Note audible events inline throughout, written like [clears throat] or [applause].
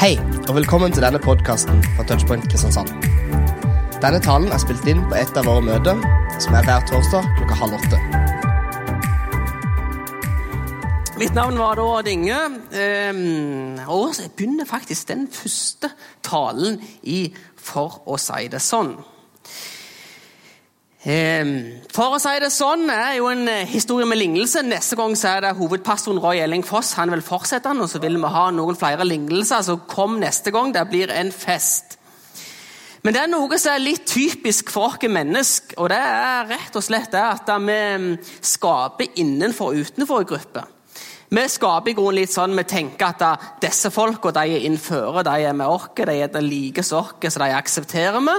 Hei, og velkommen til denne podkasten fra Touchpoint Kristiansand. Denne talen er spilt inn på et av våre møter, som er hver torsdag klokka halv åtte. Mitt navn var da Odd ehm, og jeg begynner faktisk den første talen i For å si det sånn. Ehm, For å si det sånn er jo en eh, historie med lignelse. Neste gang så er det hovedpastoren Roy Elling Foss. Han vil fortsette og så vil vi ha noen flere lignelser. Så kom neste gang. Det blir en fest. Men det er noe som er litt typisk for oss mennesker. Og det er rett og slett det at vi mm, skaper innenfor og utenfor grupper. Vi skaper i grunnen litt sånn, vi tenker at da, disse folka de er innføre, de er med oss, de er like som oss, så de aksepterer vi.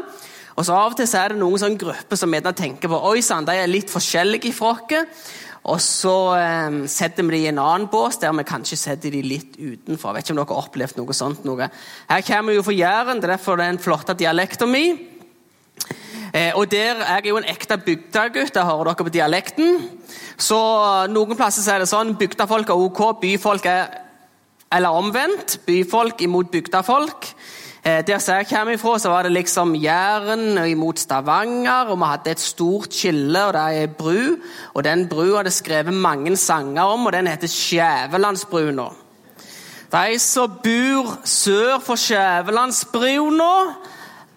Og så Av og til så er det noen sånn grupper som tenker på oi sann, de er litt forskjellige fra oss. Og så eh, setter vi dem i en annen bås der vi kanskje setter dem litt utenfor. Jeg vet ikke om dere har opplevd noe sånt. Noe. Her kommer vi jo fra Jæren, det er derfor det den flotte dialekten min. Eh, og der er jeg jo en ekte bygdegutt, det hører dere på dialekten. Så noen plasser er det sånn bygdefolk er ok, byfolk er Eller omvendt. Byfolk imot bygdefolk. Eh, der jeg kommer ifra, så var det liksom Jæren imot Stavanger, og vi hadde et stort skille, og det er ei bru. Og den brua er det skrevet mange sanger om, og den heter Skjævelandsbrua. De som bor sør for Skjævelandsbrua,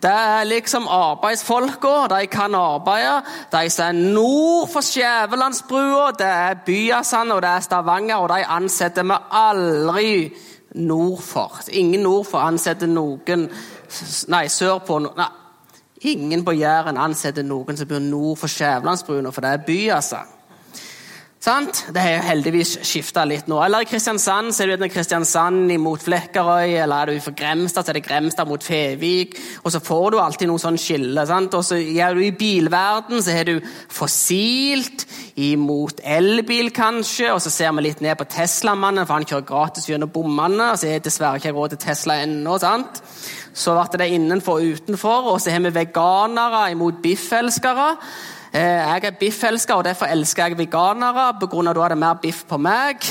det er liksom arbeidsfolka, de kan arbeide. De som er nord for Skjævelandsbrua, det er Byasand og det er Stavanger, og de ansetter vi aldri nord for. Ingen nord for ansetter noen Nei, sørpå nei, Ingen på Jæren ansetter noen som bor nord for Skjævlandsbrua, for det er Byasand. Sant? Det har heldigvis skifta litt nå. Eller i Kristiansand så er det Kristiansand imot Flekkerøy, eller er du fra Gremstad, så er det Gremstad mot Fevik. Og så får du alltid noe sånn skille. sant? Og så er du I bilverden så har du fossilt imot elbil, kanskje. Og så ser vi litt ned på Teslamannen, for han kjører gratis gjennom bommene. og så er dessverre ikke råd til Tesla ennå. sant? Så ble det innenfor og utenfor. Og så har vi veganere imot biffelskere. Eh, jeg er biffelsker, og derfor elsker jeg veganere. På grunn av da er det mer biff på meg.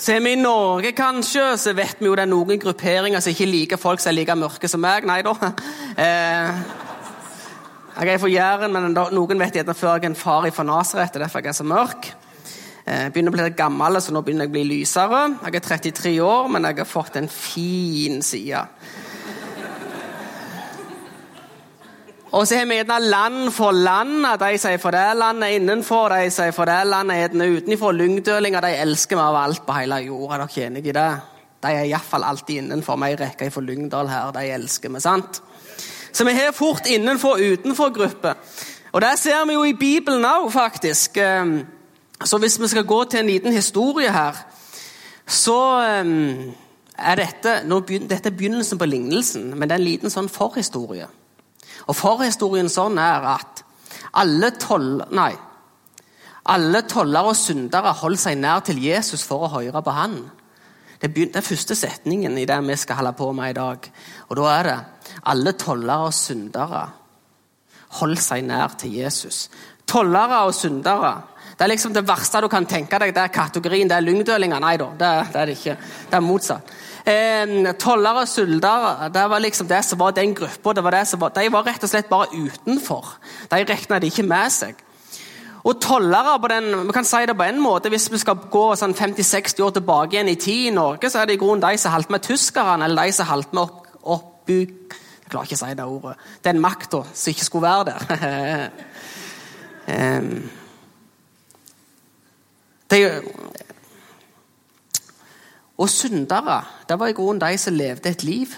Så er vi i Norge, kanskje, så vet vi jo det er noen grupperinger som ikke liker folk som er like mørke som meg. Nei da. Eh, jeg er fra Jæren, men noen vet gjerne før jeg er en far fra Nasaret. Derfor jeg er så mørk. Jeg eh, begynner å bli litt gammel, så nå begynner jeg å bli lysere. Jeg er 33 år, men jeg har fått en fin side. Og så har vi gjerne land for land. De sier for det landet innenfor, de sier for det landet utenfor. Lyngdølinger de elsker vi av alt på hele jorda. Er dere enige i det? De er iallfall alltid innenfor. Vi rekker fra Lyngdal her, de elsker vi. sant? Så vi har fort innenfor- og utenfor-gruppe. Og det ser vi jo i Bibelen òg, faktisk. Ehm, så hvis vi skal gå til en liten historie her, så ehm, er dette, dette er begynnelsen på lignelsen, men det er en liten sånn forhistorie. Og Forhistorien sånn er at alle toll... Nei. Alle toller og syndere holdt seg nær til Jesus for å høre på han. Det er den første setningen i det vi skal holde på med i dag. Og Da er det alle tollere og syndere holdt seg nær til Jesus. Tollere og syndere det er liksom det verste du kan tenke deg. Det er kategorien, det er lyngdølinger. Nei da, det, det, er det ikke. Det er motsatt. Eh, tollere og suldere det var liksom det som var den gruppa. De var rett og slett bare utenfor. De regna de ikke med seg. Og tollere på den, vi kan si det på en måte, Hvis vi skal gå sånn 50-60 år tilbake igjen i tid i Norge, så er det i grunnen de som holdt med tyskerne, eller de som holdt med opp, Jeg klarer ikke å si det ordet. Den makta som ikke skulle være der. [laughs] um, de, og syndere det var i grunnen de som levde et liv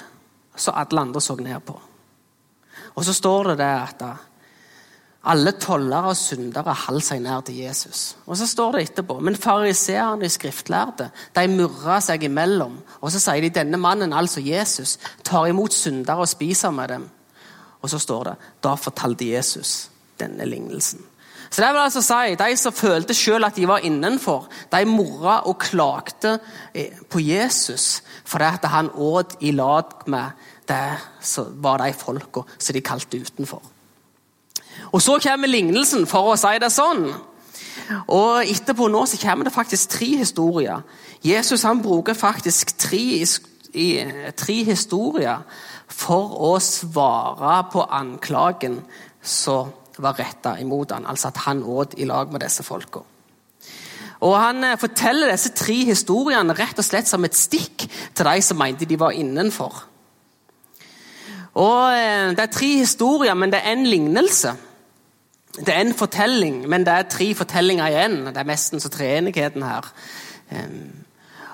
som alle andre så ned på. Og så står det der at alle tollere og syndere holdt seg nær til Jesus. Og så står det etterpå Men fariseerne i skriftlærde de murra seg imellom. Og så sier de denne mannen, altså Jesus, tar imot syndere og spiser med dem. Og så står det da fortalte Jesus denne lignelsen. Så det vil altså si, De som følte selv at de var innenfor, de morra og klagde eh, på Jesus fordi at han åt i lag med det som var de folka som de kalte utenfor. Og Så kommer lignelsen, for å si det sånn. Og Etterpå nå så kommer det faktisk tre historier. Jesus han bruker faktisk tre, tre historier for å svare på anklagen som var retta imot han, altså at han åt i lag med disse folka. Og Han eh, forteller disse tre historiene rett og slett som et stikk til de som mente de var innenfor. Og eh, Det er tre historier, men det er en lignelse. Det er en fortelling, men det er tre fortellinger igjen. Det er nesten så treenigheten her.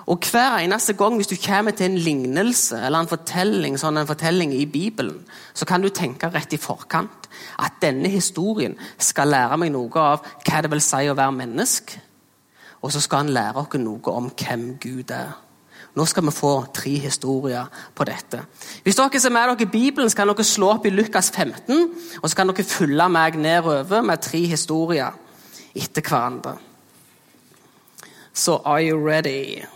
Og Hver eneste gang hvis du kommer til en lignelse eller en fortelling, sånn en fortelling i Bibelen, så kan du tenke rett i forkant at denne historien skal lære meg noe av hva det vil si å være menneske. Og så skal han lære oss noe om hvem Gud er. Nå skal vi få tre historier på dette. Hvis dere ser med dere Bibelen, så kan dere slå opp i Lukas 15, og så kan dere følge meg nedover med tre historier etter hverandre. Så are you ready?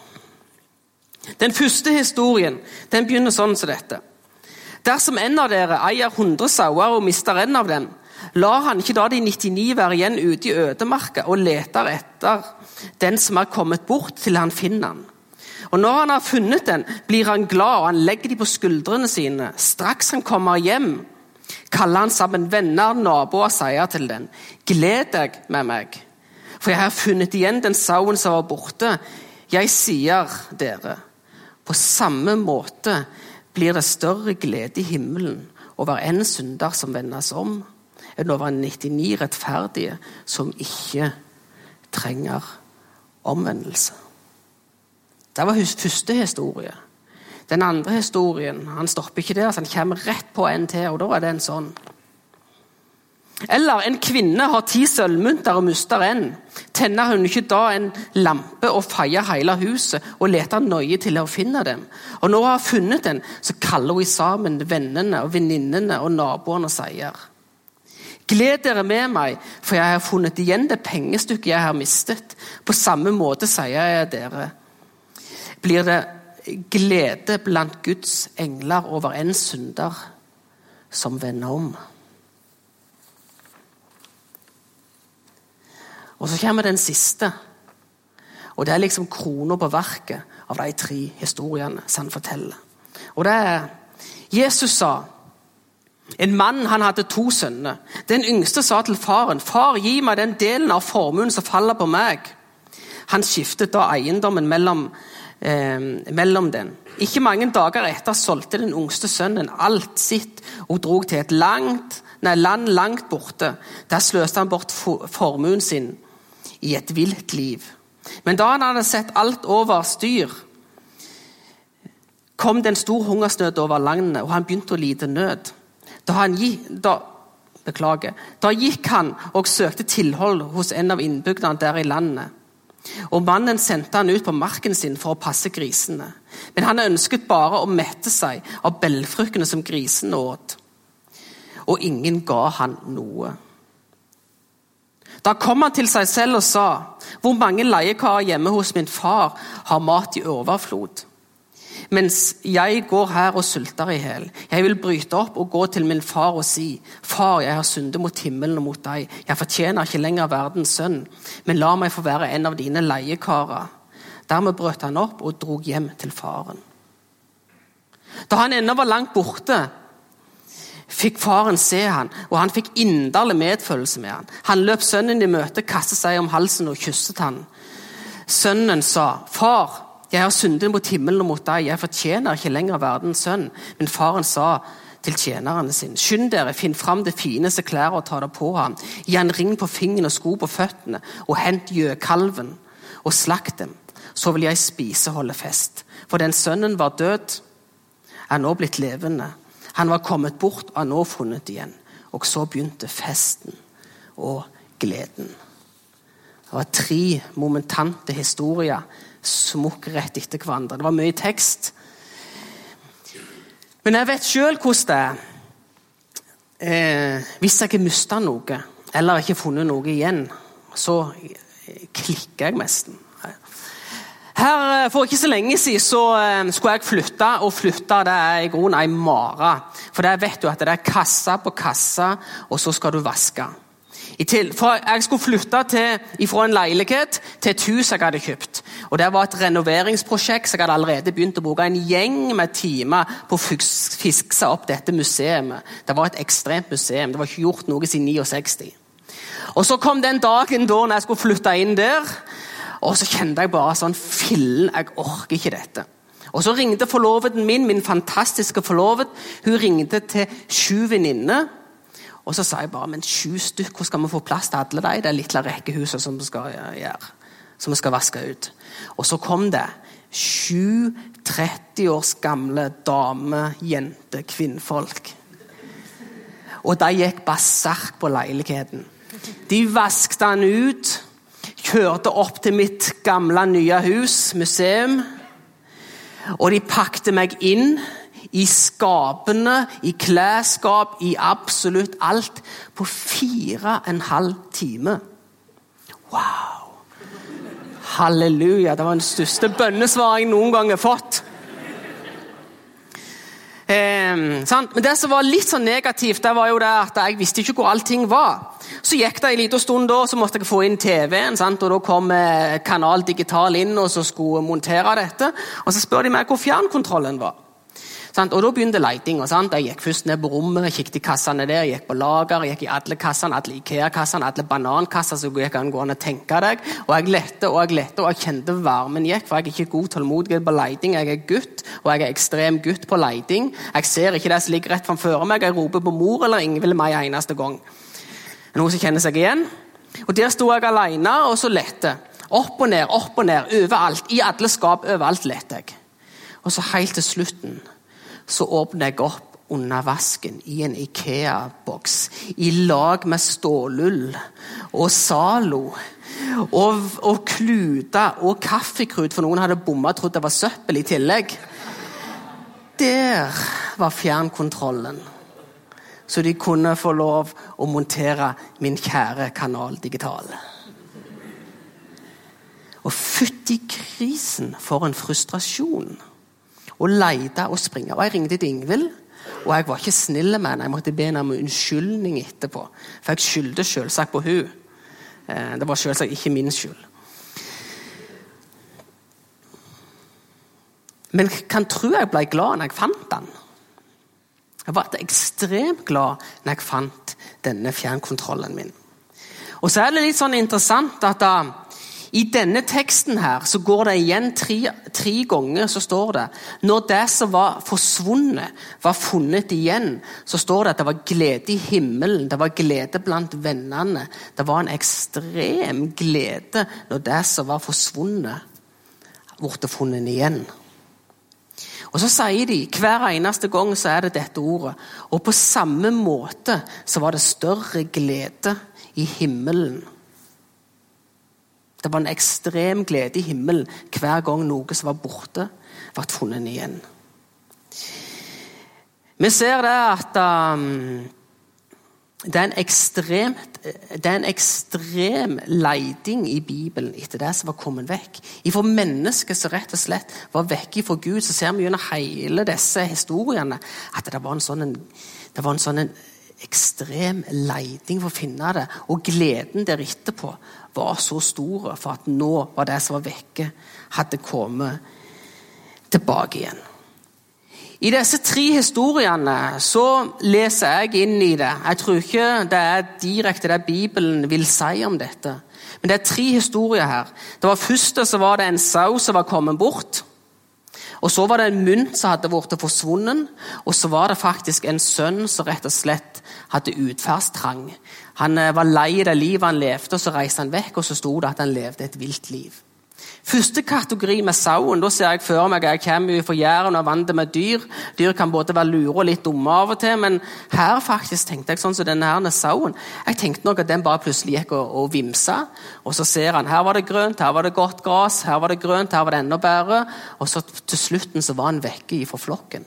Den første historien den begynner sånn som dette. Dersom en av dere eier 100 sauer og mister en av dem, lar han ikke da de 99 være igjen ute i ødemarka og leter etter den som er kommet bort, til han finner den. Og Når han har funnet den, blir han glad, og han legger de på skuldrene sine. Straks han kommer hjem, kaller han sammen venner, naboer og sier til den, gled deg med meg, for jeg har funnet igjen den sauen som var borte. Jeg sier dere, på samme måte blir det større glede i himmelen over en synder som vendes om, enn over 99 rettferdige som ikke trenger omvendelse. Det var første historie. Den andre historien han stopper ikke der, så han kommer rett på en til. og da er det en sånn. Eller en kvinne har ti sølvmynter og mister en. Tenner hun ikke da en lampe og feier hele huset og leter nøye til å finne dem? Og når hun har funnet den, så kaller hun sammen vennene og venninnene og naboene og sier Gled dere med meg, for jeg har funnet igjen det pengestykket jeg har mistet. På samme måte sier jeg dere blir det glede blant Guds engler over en synder som vender om. Og Så kommer den siste. Og Det er liksom krona på verket av de tre historiene som han forteller. Og det er Jesus sa En mann han hadde to sønner. Den yngste sa til faren, 'Far, gi meg den delen av formuen som faller på meg.' Han skiftet da eiendommen mellom eh, mellom den. Ikke mange dager etter solgte den yngste sønnen alt sitt og drog til et langt, nei, land langt borte. Der sløste han bort formuen sin i et vilt liv. Men da han hadde sett alt over styr, kom det en stor hungersnød over landet, og han begynte å lide nød. Da, han, da, beklager, da gikk han og søkte tilhold hos en av innbyggerne der i landet. Og Mannen sendte han ut på marken sin for å passe grisene. Men han ønsket bare å mette seg av bellfruktene som grisene åt. Og ingen ga han noe. Da kom han til seg selv og sa, 'Hvor mange leiekarer hjemme hos min far har mat i overflod?' mens jeg går her og sulter i hjel. Jeg vil bryte opp og gå til min far og si, Far, jeg har syndet mot himmelen og mot deg. Jeg fortjener ikke lenger verdens sønn, men la meg få være en av dine leiekarer. Dermed brøt han opp og drog hjem til faren. Da han ennå var langt borte, fikk faren se han, og han fikk inderlig medfølelse med han. Han løp sønnen i møte, kastet seg om halsen og kysset han. Sønnen sa, 'Far, jeg har syndet mot himmelen og mot deg. Jeg fortjener ikke lenger verdens sønn. Men faren sa til tjenerne sine, skynd dere, finn fram det fineste klær og ta det på ham. Gi en ring på fingeren og sko på føttene, og hent gjøkalven og slakt dem. Så vil jeg spise og holde fest. For den sønnen var død, er nå blitt levende. Han var kommet bort og nå funnet igjen. Og så begynte festen og gleden. Det var tre momentante historier smukk rett etter hverandre. Det var mye tekst. Men jeg vet sjøl hvordan det er. Eh, hvis jeg har mista noe, eller ikke funnet noe igjen, så klikker jeg nesten. Her eh, For ikke så lenge siden så eh, skulle jeg flytte, og flytte det er i grunnen ei mare. For der vet du at det er kasse på kasse, og så skal du vaske. Til, jeg skulle flytte til, fra en leilighet til et hus jeg hadde kjøpt. Og Det var et renoveringsprosjekt, så jeg hadde allerede begynt å bruke en gjeng med timer på å fikse opp dette museet. Det var et ekstremt museum. Det var ikke gjort noe siden 69. Og Så kom den dagen da når jeg skulle flytte inn der, og så kjente jeg bare sånn Fillen, jeg orker ikke dette. Og Så ringte forloveden min, min fantastiske forlovet, hun ringte til sju venninner. Og så sa jeg bare men sju stykk, hvor skal vi få plass til alle de? Det lille rekkehuset som vi skal gjøre, som vi skal vaske ut. Og så kom det sju 30 års gamle dame, jente, kvinnfolk. Og de gikk basert på leiligheten. De vasket den ut, kjørte opp til mitt gamle, nye hus, museum. Og de pakte meg inn i skapene, i klesskap, i absolutt alt. På fire og en halv time. Wow! Halleluja. Det var den største bønnesvaret jeg noen gang har fått. Eh, Men det som var litt sånn negativt, det var jo det at jeg visste ikke hvor allting var. Så gikk det en liten stund, da, så måtte jeg få inn TV-en. og Da kom eh, Kanal Digital inn og så skulle montere dette. Og Så spør de meg hvor fjernkontrollen var. Sant? Og Da begynte letinga. Jeg gikk først ned på rommet, kikket i kassene der, gikk på lager, gikk i alle kassene, alle Ikea-kassene, alle banankasser så gikk an å tenke deg. Og jeg lette og jeg lette, og jeg kjente varmen gikk, for jeg er ikke god tålmodighet på leiting. Jeg er gutt, og jeg er ekstrem gutt på leiting. Jeg ser ikke det som ligger rett framfor meg, jeg roper på mor eller Ingvild meg eneste gang. Noen som kjenner seg igjen? Og Der sto jeg alene og så lette. Opp og ned, opp og ned, overalt. I alle skap, overalt lette jeg. Og så helt til slutten så åpner jeg opp under vasken i en Ikea-boks i lag med stålull og Zalo. Og, og kluter og kaffekrut, for noen hadde bomma og trodd det var søppel i tillegg. Der var fjernkontrollen. Så de kunne få lov å montere min kjære Kanal Digital. Og fytti krisen for en frustrasjon og lete og springe. Og Jeg ringte til Ingvild, og jeg var ikke snill med henne. Jeg måtte be henne om unnskyldning etterpå, for jeg skyldte selvsagt på hun. Eh, det var selvsagt ikke min skyld. Men kan tro jeg ble glad når jeg fant den. Jeg ble ekstremt glad når jeg fant denne fjernkontrollen min. Og så er det litt sånn interessant at da, i denne teksten her så går det igjen tre, tre, ganger. så står det, Når det som var forsvunnet, var funnet igjen, så står det at det var glede i himmelen, det var glede blant vennene. Det var en ekstrem glede når det som var forsvunnet, ble funnet igjen. Og Så sier de hver eneste gang så er det dette ordet. Og på samme måte så var det større glede i himmelen det var en ekstrem glede i himmelen hver gang noe som var borte, ble funnet igjen. Vi ser det at um, det, er ekstremt, det er en ekstrem leiding i Bibelen etter det som var kommet vekk. Ifra mennesket som rett og slett var vekk fra Gud, så ser vi gjennom hele disse historiene at det var en sånn, det var en sånn ekstrem leiding for å finne det. Og gleden der etterpå var så stor for at nå var det som var vekke, hadde kommet tilbake igjen. I disse tre historiene så leser jeg inn i det. Jeg tror ikke det er direkte det Bibelen vil si om dette. Men det er tre historier her. Det var Første så var det en sau som var kommet bort. Og Så var det en mynt som hadde blitt forsvunnet, og så var det faktisk en sønn som rett og slett hadde utferdstrang. Han eh, var lei det livet han levde, og så reiste han vekk, og så sto det at han levde et vilt liv. Første kategori med sauen. Da ser jeg for meg jeg kommer fra Jæren og vant med dyr. Dyr kan både være lure og litt dumme av og til, men her faktisk tenkte jeg sånn som denne her sauen. Jeg tenkte nok at den bare plutselig gikk og, og vimsa, og så ser han her var det grønt, her var det godt gress, her var det grønt, her var det enda bedre. Og så til slutten så var han vekke ifra flokken.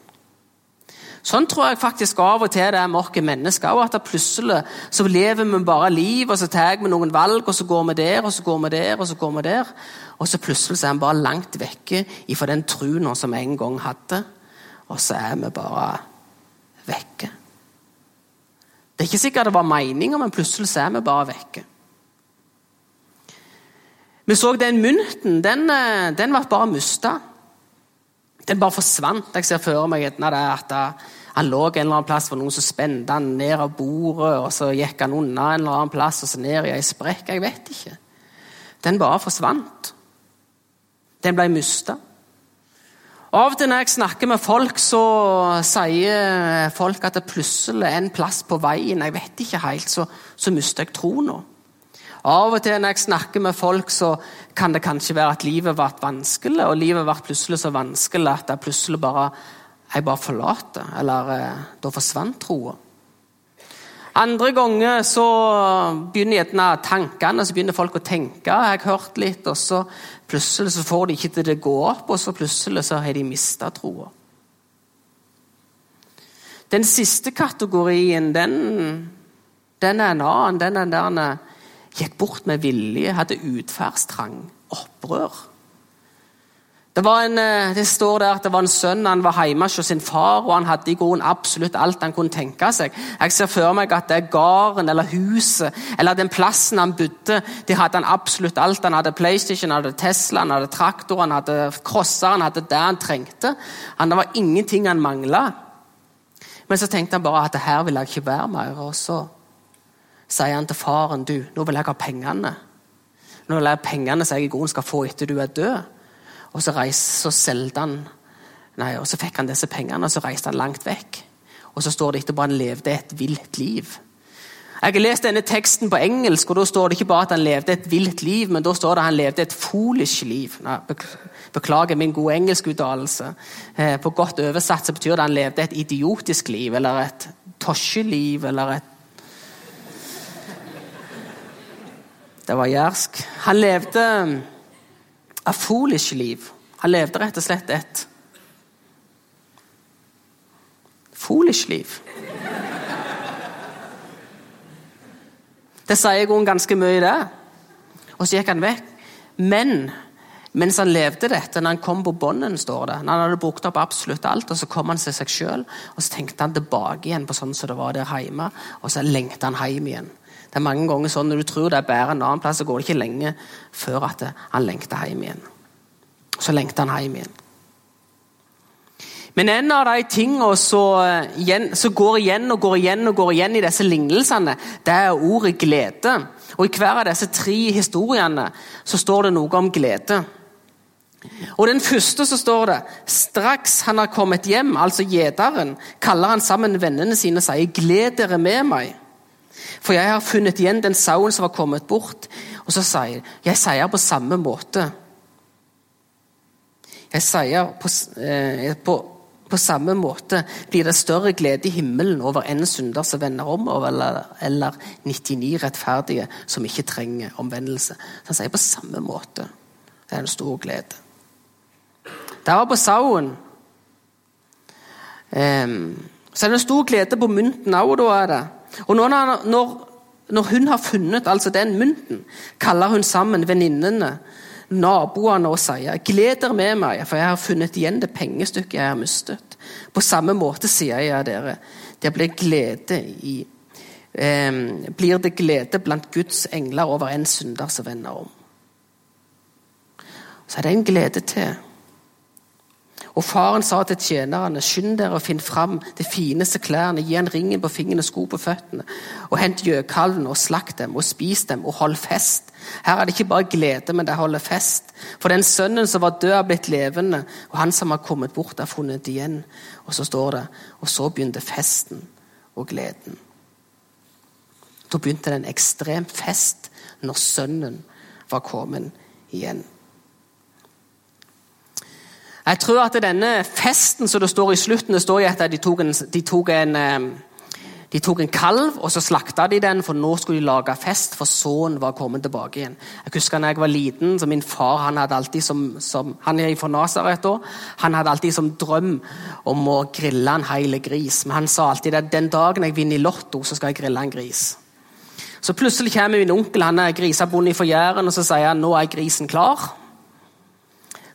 Sånn tror jeg faktisk av og til det er mørke mennesker. mennesker. at Plutselig så lever vi bare liv, og så tar vi noen valg, og så går vi der, og så går vi der, og så går vi der. Og så plutselig så er vi bare langt vekke fra den troen som vi en gang hadde. Og så er vi bare vekke. Det er ikke sikkert det var meninga, men plutselig så er vi bare vekke. Vi så den mynten. Den, eh, den ble bare mista. Den bare forsvant. Jeg ser for meg at han lå en eller annen plass for noen som spente han ned av bordet, og så gikk han unna en eller annen plass og så ned i ei sprekk. Jeg vet ikke. Den bare forsvant. Den ble mista. Av og til når jeg snakker med folk, så sier folk at det plutselig er en plass på veien. Jeg vet ikke helt, så, så mister jeg troa. Av og til når jeg snakker med folk, så kan det kanskje være at livet ble vanskelig, og livet ble plutselig så vanskelig at jeg plutselig bare, jeg bare forlater. Eller eh, da forsvant troa. Andre ganger så begynner gjerne tankene, så begynner folk å tenke. Jeg har hørt litt, og så plutselig så får de ikke til det gå opp, og så plutselig så har de mista troa. Den siste kategorien, den, den er en annen. Den er der gikk bort med vilje, hadde utferdstrang, opprør. Det, en, eh, det, står der at det var en sønn han var hjemme hos sin far, og han hadde i grunnen absolutt alt han kunne tenke seg. Jeg ser for meg at det er gården eller huset eller den plassen han bodde, de hadde han absolutt alt. Han hadde PlayStation, han hadde Tesla, han hadde traktor, han hadde crosser, han hadde det han trengte. Han, det var ingenting han mangla. Men så tenkte han bare at her vil jeg ikke være mer. Og så sier han til faren du, nå vil jeg ha pengene. Nå vil jeg ha pengene som jeg i grunnen skal få etter du er død. Og så, reiste, så solgte han Nei, og så fikk han disse pengene, og så reiste han langt vekk. Og så står det etterpå han levde et vilt liv. Jeg har lest denne teksten på engelsk, og da står det ikke bare at han levde et vilt liv, men da står det at han levde et foolish liv. Nei, beklager min gode engelskuttalelse. Eh, på godt oversatt så betyr det at han levde et idiotisk liv, eller et tosjeliv, eller et Det var jærsk. Han levde et foolish liv. Han levde rett og slett et foolish liv. Det sier jeg grunnen ganske mye, det. Og så gikk han vekk. Men mens han levde dette, når han kom på bånden, står det, når han hadde brukt opp absolutt alt, og så kom han til seg sjøl, og så tenkte han tilbake igjen på sånn som det var der hjemme, og så lengta han hjem igjen. Det er mange ganger sånn Når du tror det er bedre en annen plass, så går det ikke lenge før at han lengter hjem igjen. Så lengter han hjem igjen. Men en av de tingene som går igjen og går igjen og går igjen i disse lignelsene, det er ordet glede. Og I hver av disse tre historiene så står det noe om glede. Og Den første så står det straks han har kommet hjem, altså gjeteren, kaller han sammen vennene sine og sier 'gled dere med meg'. For jeg har funnet igjen den sauen som var kommet bort. Og så sier jeg sier på samme måte. Jeg sier på, eh, på, på, samme måte blir det større glede i himmelen over en synder som vender om, eller, eller 99 rettferdige som ikke trenger omvendelse. Så han sier på samme måte. Det er en stor glede. Der var på sauen. Eh, så er det en stor glede på mynten òg, da er det. Og når, når, når, hun har funnet altså den mynten, kaller hun sammen venninnene, naboene, og sier 'Gled dere med meg, for jeg har funnet igjen det pengestykket jeg har mistet'. På samme måte sier jeg dere, det blir glede i eh, blir det glede blant Guds engler over en synder som vender om. Så er det en glede til. Og faren sa til tjenerne, skynd dere og finn fram de fineste klærne, gi han ringen på fingrene, sko på føttene, og hent gjøkalvene og slakt dem, og spis dem, og hold fest. Her er det ikke bare glede, men det holder fest. For den sønnen som var død, har blitt levende, og han som har kommet bort, har funnet igjen. Og så står det, og så begynte festen og gleden. Da begynte det en ekstrem fest når sønnen var kommet igjen. Jeg tror at denne festen som det står i slutten, det står i at de tok en, de tok en, de tok en kalv og så slakta de den, for nå skulle de lage fest, for sønnen var kommet tilbake igjen. Jeg husker da jeg var liten, så Min far han hadde alltid som, som han er fra Nasaret da, han hadde alltid som drøm om å grille en hel gris. Men han sa alltid at den dagen jeg vinner i Lotto, så skal jeg grille en gris. Så plutselig kommer min onkel, han er grisebonde fra Jæren, og så sier han nå er grisen klar.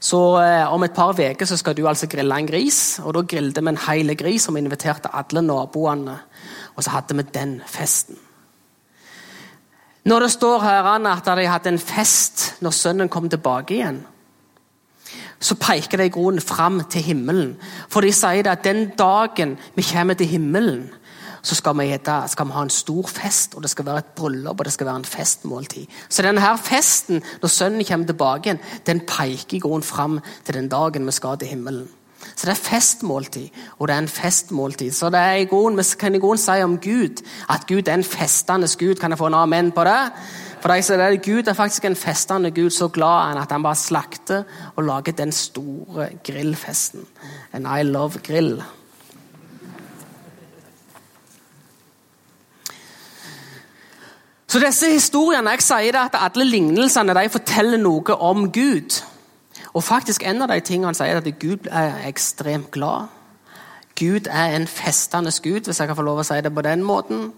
Så eh, om et par uker skal du altså grille en gris. og Da grillet vi en hel gris vi inviterte alle naboene. Og så hadde vi den festen. Når det står her at de hadde en fest når sønnen kom tilbake igjen, så peker det i grunnen fram til himmelen. For de sier at den dagen vi kommer til himmelen, så skal vi, hete, skal vi, ha en stor fest, og det skal være et bryllup og det skal være en festmåltid. Så denne her festen, når sønnen kommer tilbake igjen, den peker i grunnen fram til den dagen vi skal til himmelen. Så det er festmåltid, og det er en festmåltid. Så det er i grunnen, vi kan i grunnen si om Gud at Gud er en festende Gud. Kan jeg få en amen på det? For det er Gud er faktisk en festende Gud, så glad han at han bare slakter og lager den store grillfesten. And I love grill. Så disse historiene, jeg sier det at Alle lignelsene de forteller noe om Gud. Og faktisk En av de tingene sier er at Gud er ekstremt glad. Gud er en festende Gud, hvis jeg kan få lov å si det på den måten.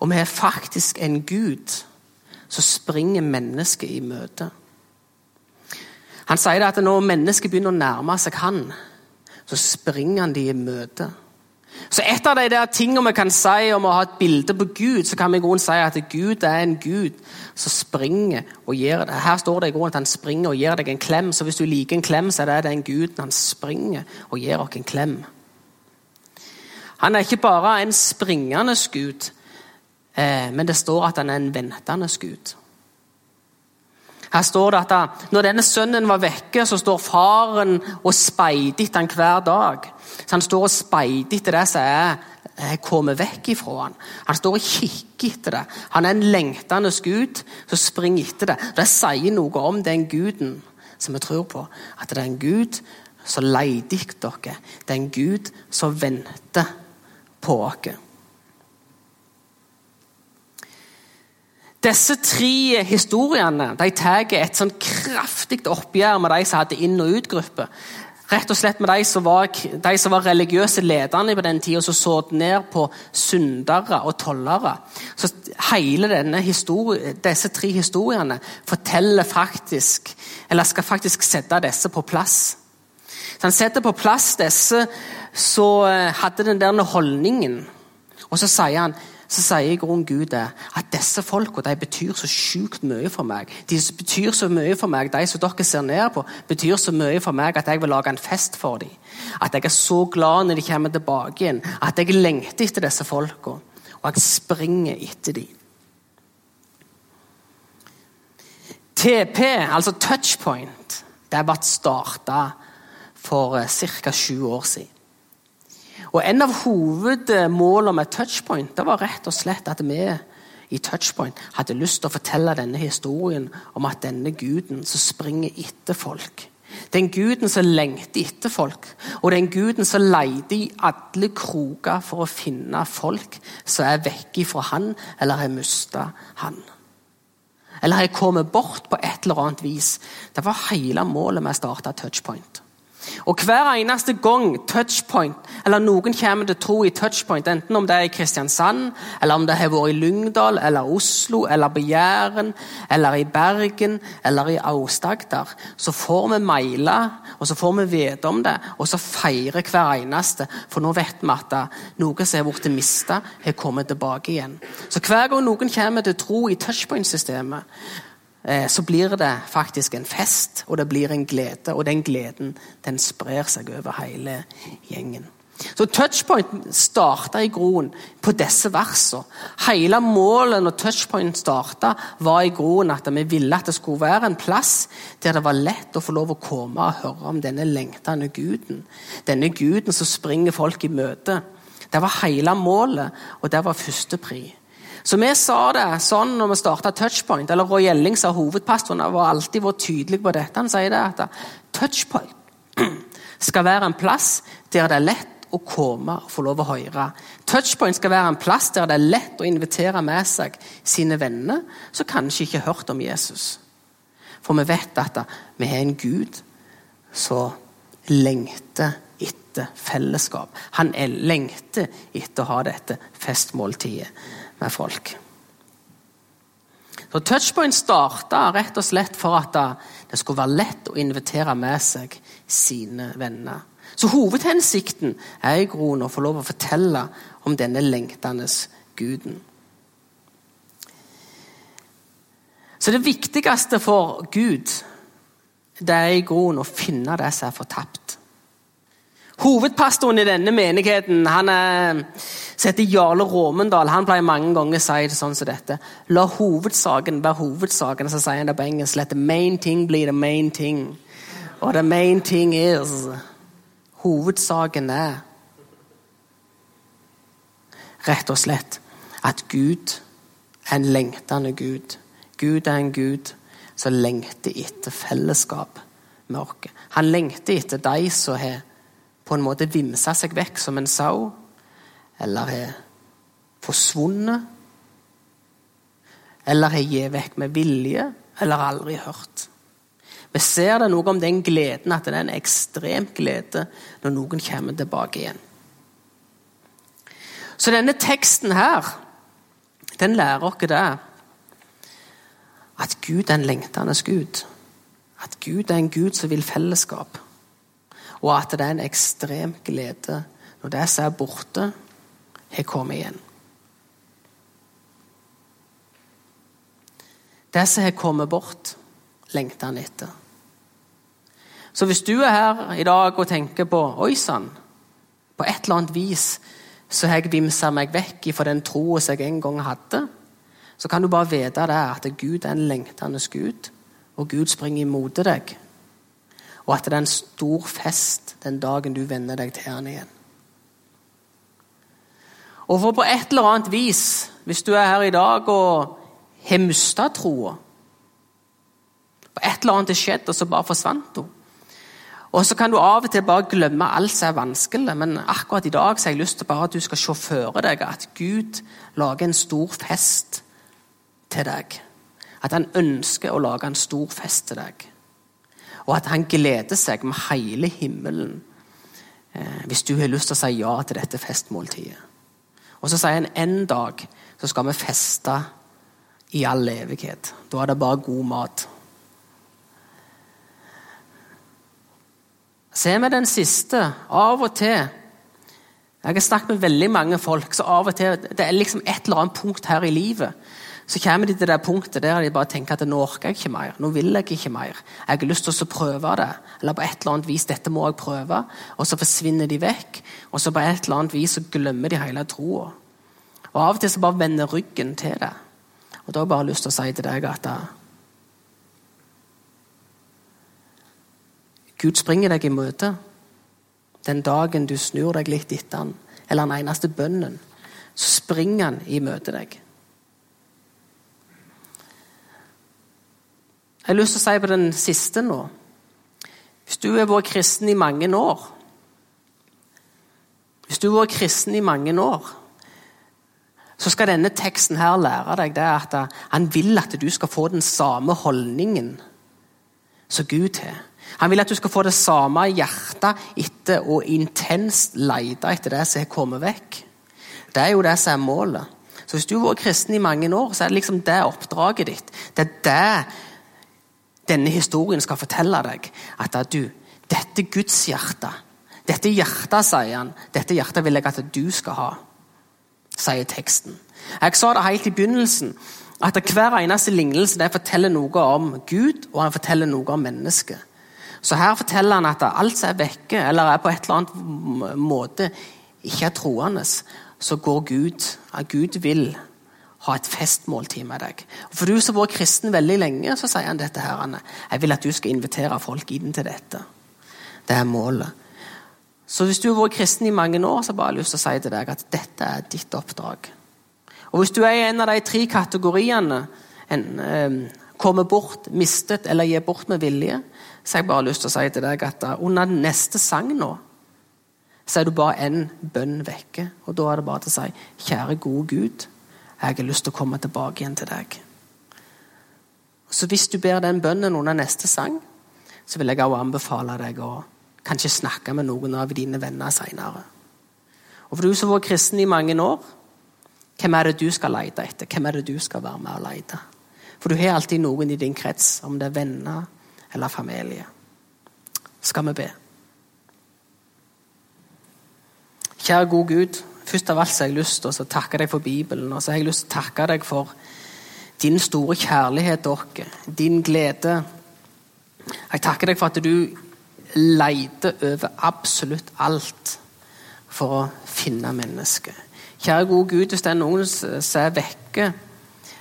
Og vi har faktisk en Gud som springer mennesket i møte. Han sier at når mennesket begynner å nærme seg han, så springer han de i møte. Så Et av de der tingene vi kan si om å ha et bilde på Gud, så kan vi i si at Gud er en Gud som springer og gir det. Her står det i grunnen at han springer og gir deg en klem. Så hvis du liker en klem, så er det den Guden han springer og gir oss en klem. Han er ikke bare en springende Gud, eh, men det står at han er en ventende Gud. Her står det at når denne sønnen var vekke, så står faren og speider etter han hver dag. Så Han står og speider etter det som er kommet vekk ifra han. Han står og kikker etter det. Han er en lengtende gud som springer etter det. Det sier noe om den guden som vi tror på. At det er en gud som leter etter dere. Det er en gud som venter på oss. Disse tre historiene de tar et sånn kraftig oppgjør med de som hadde inn- og utgruppe. Rett og slett med de som var, de som var religiøse lederne på den tida, som så ned på syndere og tollere. Så hele denne disse tre historiene forteller faktisk, eller skal faktisk sette disse på plass. Så Han setter på plass disse som hadde den der holdningen. Og så sier han så sier i grunnen Gud det, at disse folka betyr så sjukt mye for meg. De som betyr så mye for meg, De som dere ser ned på, betyr så mye for meg at jeg vil lage en fest for dem. At jeg er så glad når de kommer tilbake igjen. At jeg lengter etter disse folka. Og jeg springer etter dem. TP, altså touchpoint, det ble starta for eh, ca. sju år siden. Og En av hovedmålene med Touchpoint det var rett og slett at vi i Touchpoint hadde lyst til å fortelle denne historien om at denne guden som springer etter folk Den guden som lengter etter folk, og den guden som leter i alle kroker for å finne folk som er vekke fra han, eller har mista han. Eller har kommet bort på et eller annet vis. Det var hele målet med å starte Touchpoint. Og Hver eneste gang touchpoint, eller noen kommer til tro i touchpoint, enten om det er i Kristiansand, eller om det har vært i Lyngdal, eller Oslo, eller på Jæren, eller i Bergen, eller i Aust-Agder, så får vi mailer, og så får vi vite om det, og så feirer hver eneste. For nå vet vi at noe som har blitt mista, har kommet tilbake igjen. Så hver gang noen kommer til tro i touchpoint-systemet, så blir det faktisk en fest, og det blir en glede. Og den gleden den sprer seg over hele gjengen. Så Touchpoint starta i groen på disse versene. Hele målet når Touchpoint starta, var i groen at vi ville at det skulle være en plass der det var lett å få lov å komme og høre om denne lengtende guden. Denne guden som springer folk i møte. Det var hele målet, og det var førstepri. Så vi sa det sånn når vi starta Touchpoint, eller Roy Elling sa hovedpastoren var alltid vært tydelig på dette. Han sier det at Touchpoint [clears throat] skal være en plass der det er lett å komme og få lov å høre. Touchpoint skal være en plass der det er lett å invitere med seg sine venner som kanskje ikke har hørt om Jesus. For vi vet at vi har en Gud som lengter etter fellesskap. Han lengter etter å ha dette festmåltidet med folk. Så Touchpoint starta rett og slett for at det skulle være lett å invitere med seg sine venner. Så hovedhensikten er i grunnen å få lov å fortelle om denne lengtende guden. Så det viktigste for Gud det er i grunnen å finne det som er fortapt. Hovedpastoren i denne menigheten han er, heter Jarle Råmendal. Han pleier mange ganger å si det sånn som dette. La hovedsaken være hovedsaken. Så sier han det på engelsk. Let the main thing bli the main thing. Og the main thing is Hovedsaken er rett og slett at Gud er en lengtende Gud. Gud er en Gud som lengter etter fellesskap med oss. Han lengter etter de som har på en måte vimsa seg vekk som en sau, eller har forsvunnet, eller har gitt vekk med vilje, eller aldri hørt. Vi ser det noe om den gleden, at det er en ekstrem glede når noen kommer tilbake igjen. Så denne teksten her, den lærer oss det. At Gud er en lengtende Gud. At Gud er en Gud som vil fellesskap og at det er en ekstrem glede når det som er borte, har kommet igjen. Det som har kommet bort, lengter han etter. Så hvis du er her i dag og tenker på Oi sann, på et eller annet vis så har jeg vimsa meg vekk fra den troen jeg en gang hadde, så kan du bare vite det at Gud er en lengtende Gud, og Gud springer imot deg og at det er en stor fest den dagen du venner deg til han igjen. Og for på et eller annet vis, hvis du er her i dag og har mista troa På et eller annet har skjedd, og så bare forsvant hun. Og så kan du av og til bare glemme alt som er vanskelig, men akkurat i dag så har jeg lyst til bare at du skal se for deg at Gud lager en stor fest til deg. At han ønsker å lage en stor fest til deg og at han gleder seg med hele himmelen eh, hvis du har lyst til å si ja til dette festmåltidet. Og så sier han en dag så skal vi feste i all evighet. Da er det bare god mat. Se med den siste. Av og til Jeg har snakket med veldig mange folk, så av og til det er liksom et eller annet punkt her i livet så kommer de til det punktet der de bare tenker at nå orker jeg ikke mer. Nå vil jeg ikke mer. Jeg har lyst til å prøve det. Eller på et eller annet vis dette må jeg prøve. Og så forsvinner de vekk. Og så på et eller annet vis så glemmer de hele troa. Og av og til så bare vender ryggen til det. Og da har jeg bare lyst til å si til deg at Gud springer deg i møte. Den dagen du snur deg litt etter han, eller den eneste bønnen, så springer han i møte deg. Jeg har lyst til å si på den siste nå. Hvis du har vært kristen i mange år Hvis du har vært kristen i mange år, så skal denne teksten her lære deg det at han vil at du skal få den samme holdningen som Gud har. Han vil at du skal få det samme hjertet etter å intenst lete etter det som har kommet vekk. Det er jo det som er målet. Så Hvis du har vært kristen i mange år, så er det liksom det oppdraget ditt. Det er det denne historien skal fortelle deg at du, dette Guds hjerte Dette hjertet, sier han, dette hjertet vil jeg at du skal ha, sier teksten. Jeg sa det helt i begynnelsen, at Hver eneste lignelse det forteller noe om Gud og han forteller noe om mennesket. Så Her forteller han at alt som er vekke, eller er på et eller annet måte ikke er troende, så går Gud. At Gud vil ha et festmåltid med deg. For du som har vært kristen veldig lenge, så sier han dette her, Anne. Jeg vil at du skal invitere folk inn til dette. Det er målet. Så hvis du har vært kristen i mange år, så har jeg lyst til å si til deg at dette er ditt oppdrag. Og Hvis du er i en av de tre kategoriene, en, eh, kommer bort, mistet eller gir bort med vilje, så har jeg bare lyst til å si til deg at under neste sang nå, så er du bare én bønn vekke. Og da er det bare til å si, kjære gode Gud, jeg har lyst til å komme tilbake igjen til deg. Så Hvis du ber den bønnen under neste sang, så vil jeg også anbefale deg å kanskje snakke med noen av dine venner seinere. Og for du som har vært kristen i mange år, hvem er det du skal lete etter? Hvem er det du skal være med og lete? For du har alltid noen i din krets, om det er venner eller familie. Skal vi be? Kjære gode Gud, først av alt så har jeg lyst til å takke deg for Bibelen. Og så har jeg lyst til å takke deg for din store kjærlighet oss, din glede. Jeg takker deg for at du leter over absolutt alt for å finne mennesket. Kjære gode Gud, hvis det er noen som er vekke,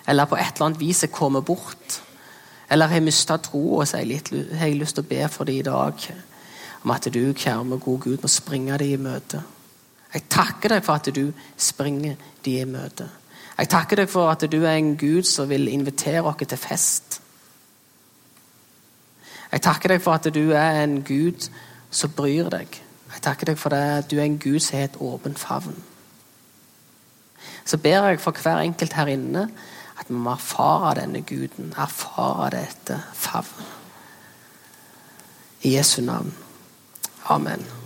eller på et eller annet vis er kommet bort, eller har mista troa, så har jeg lyst til å be for dem i dag om at du, kjære gode Gud, må springe dem i møte. Jeg takker deg for at du springer de i møte. Jeg takker deg for at du er en Gud som vil invitere oss til fest. Jeg takker deg for at du er en Gud som bryr deg. Jeg takker deg for at du er en Gud som har et åpent favn. Så ber jeg for hver enkelt her inne at vi må erfare denne guden, erfare dette favnet. I Jesu navn. Amen.